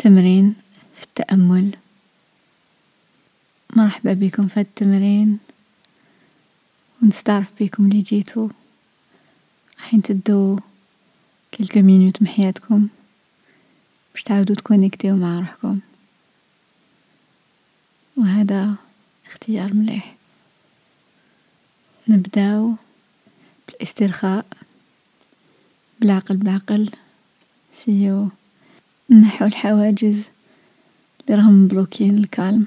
تمرين في التأمل. مرحبا بكم في التمرين. ونستعرف بكم اللي جيتوا. راح تدوا كلكو مينوت من حياتكم. باش تعاودوا تكونيكتيو مع روحكم. وهذا اختيار مليح. نبداو بالاسترخاء. بالعقل بالعقل. سيو. نحو الحواجز اللي راهم مبلوكين ال calme.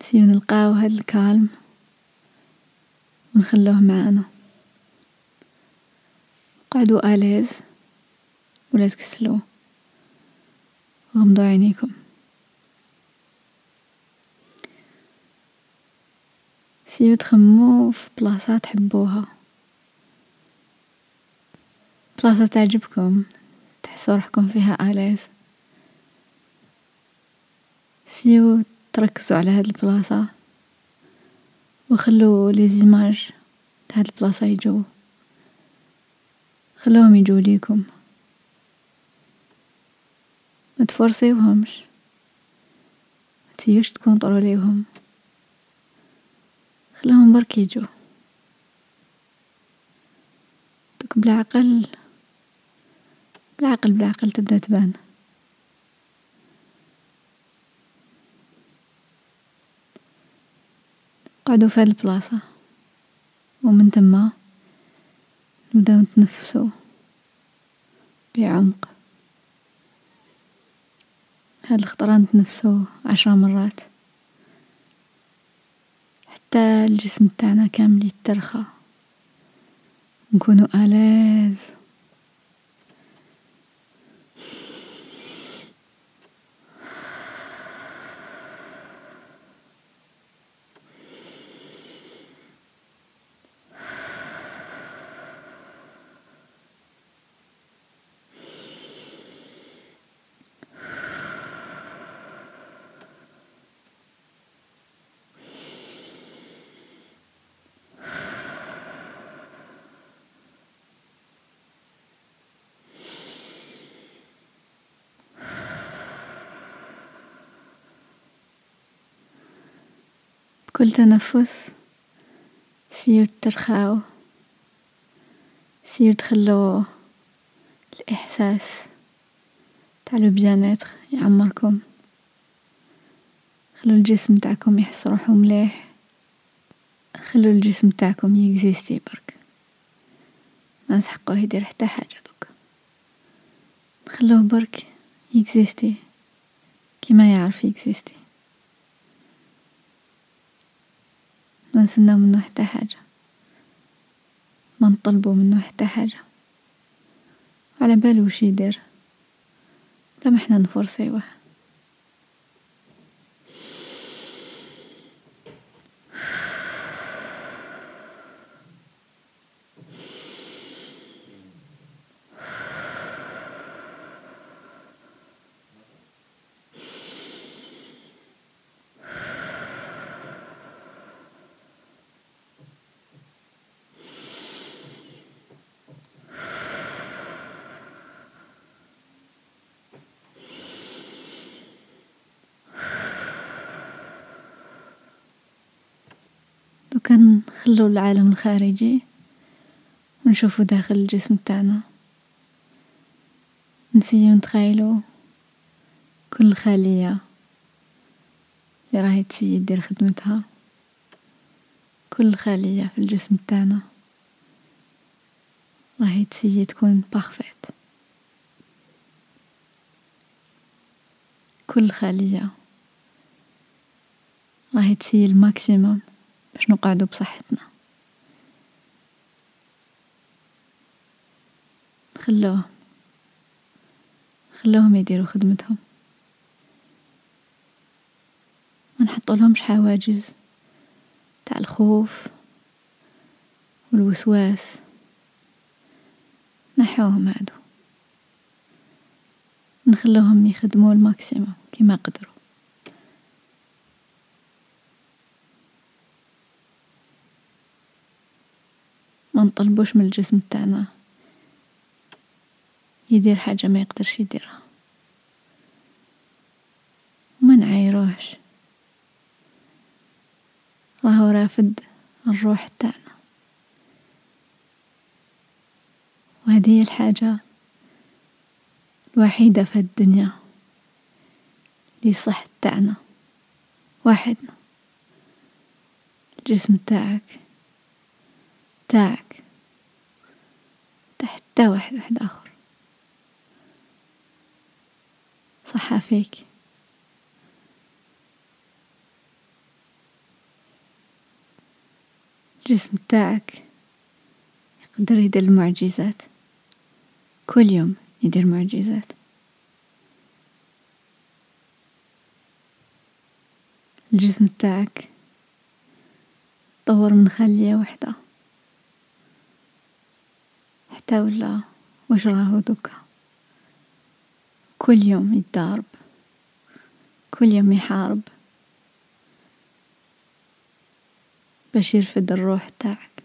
سيو نلقاو هاد ال calme ونخلوه معانا. قعدوا à l'aise ولا تكسلوا غمضوا عينيكم. سيو تخمو في بلاصة تحبوها. بلاصة تعجبكم. تحسوا روحكم فيها à l'aise سيو تركزوا على هاد البلاصة وخلوا les images تاع هاد البلاصة يجو. خلوهم يجو ليكم. ما تفرصيوهمش. ما تسيوش تكونطروليوهم خلوهم برك يجو. دوك بالعقل بالعقل بالعقل تبدأ تبان. قعدوا في البلاصة. ومن تما نبداو نتنفسو بعمق. هاد الخطرة نتنفسو عشر مرات. حتى الجسم تاعنا كامل يترخى. نكونو آلاز. كل تنفس سيرو ترخاو سيرو تخلو الإحساس تاع le bien-être يعمركم. خلو الجسم تاعكم يحس روحو مليح. خلو الجسم تاعكم يكزيستي برك. ما نسحقوه يدير حتى حاجة دوكا خلوه برك يكزيستي كيما يعرف يكزيستي. ما نستناو منو حتى حاجة. ما نطلبو منو حتى حاجة. على بالو وش يدير. بلا ما إحنا نفرصيوه نخلو العالم الخارجي ونشوفو داخل الجسم تاعنا. نسيو نتخيلو كل خلية اللي راهي تسيي دير خدمتها. كل خلية في الجسم تاعنا راهي تسيي تكون بارفيت كل خلية راهي تسيي الماكسيموم باش نقعدو بصحتنا. خلوه خلوهم يديروا خدمتهم. ما نحطولهمش حواجز تاع الخوف والوسواس. نحوهم هادو. نخلوهم يخدموا الماكسيموم كيما قدروا ما نطلبوش من الجسم تاعنا. يدير حاجة ما يقدرش يديرها. يروحش راهو رافد الروح تاعنا. وهذه هي الحاجة الوحيدة في الدنيا اللي صح تاعنا واحدنا. الجسم تاعك تاعك. حتى واحد واحد آخر. صحة فيك الجسم تاعك يقدر يدير المعجزات. كل يوم يدير معجزات. الجسم تاعك طور من خلية وحدة حتى ولا واش راهو دوكا كل يوم يتضارب كل يوم يحارب باش يرفد الروح تاعك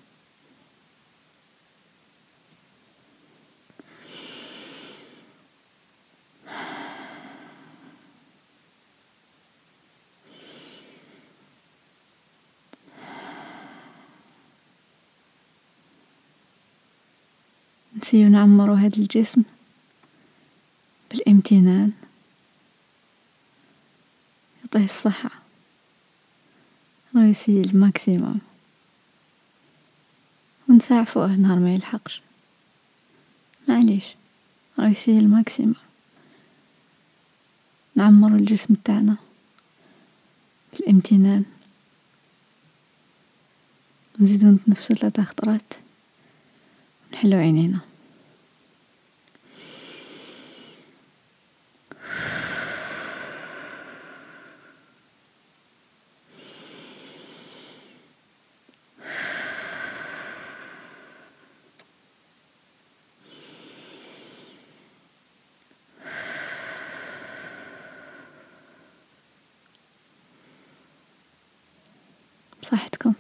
نسيو نعمرو هاد الجسم بالامتنان. يعطيه الصحة. راه ال maximum. ونسعفوه نهار ما يلحقش. معليش. راه يسيي ال maximum. نعمرو الجسم تاعنا بالامتنان. نزيدو نتنفسو ثلاثة خطرات. ونحلو عينينا. بصحتكم.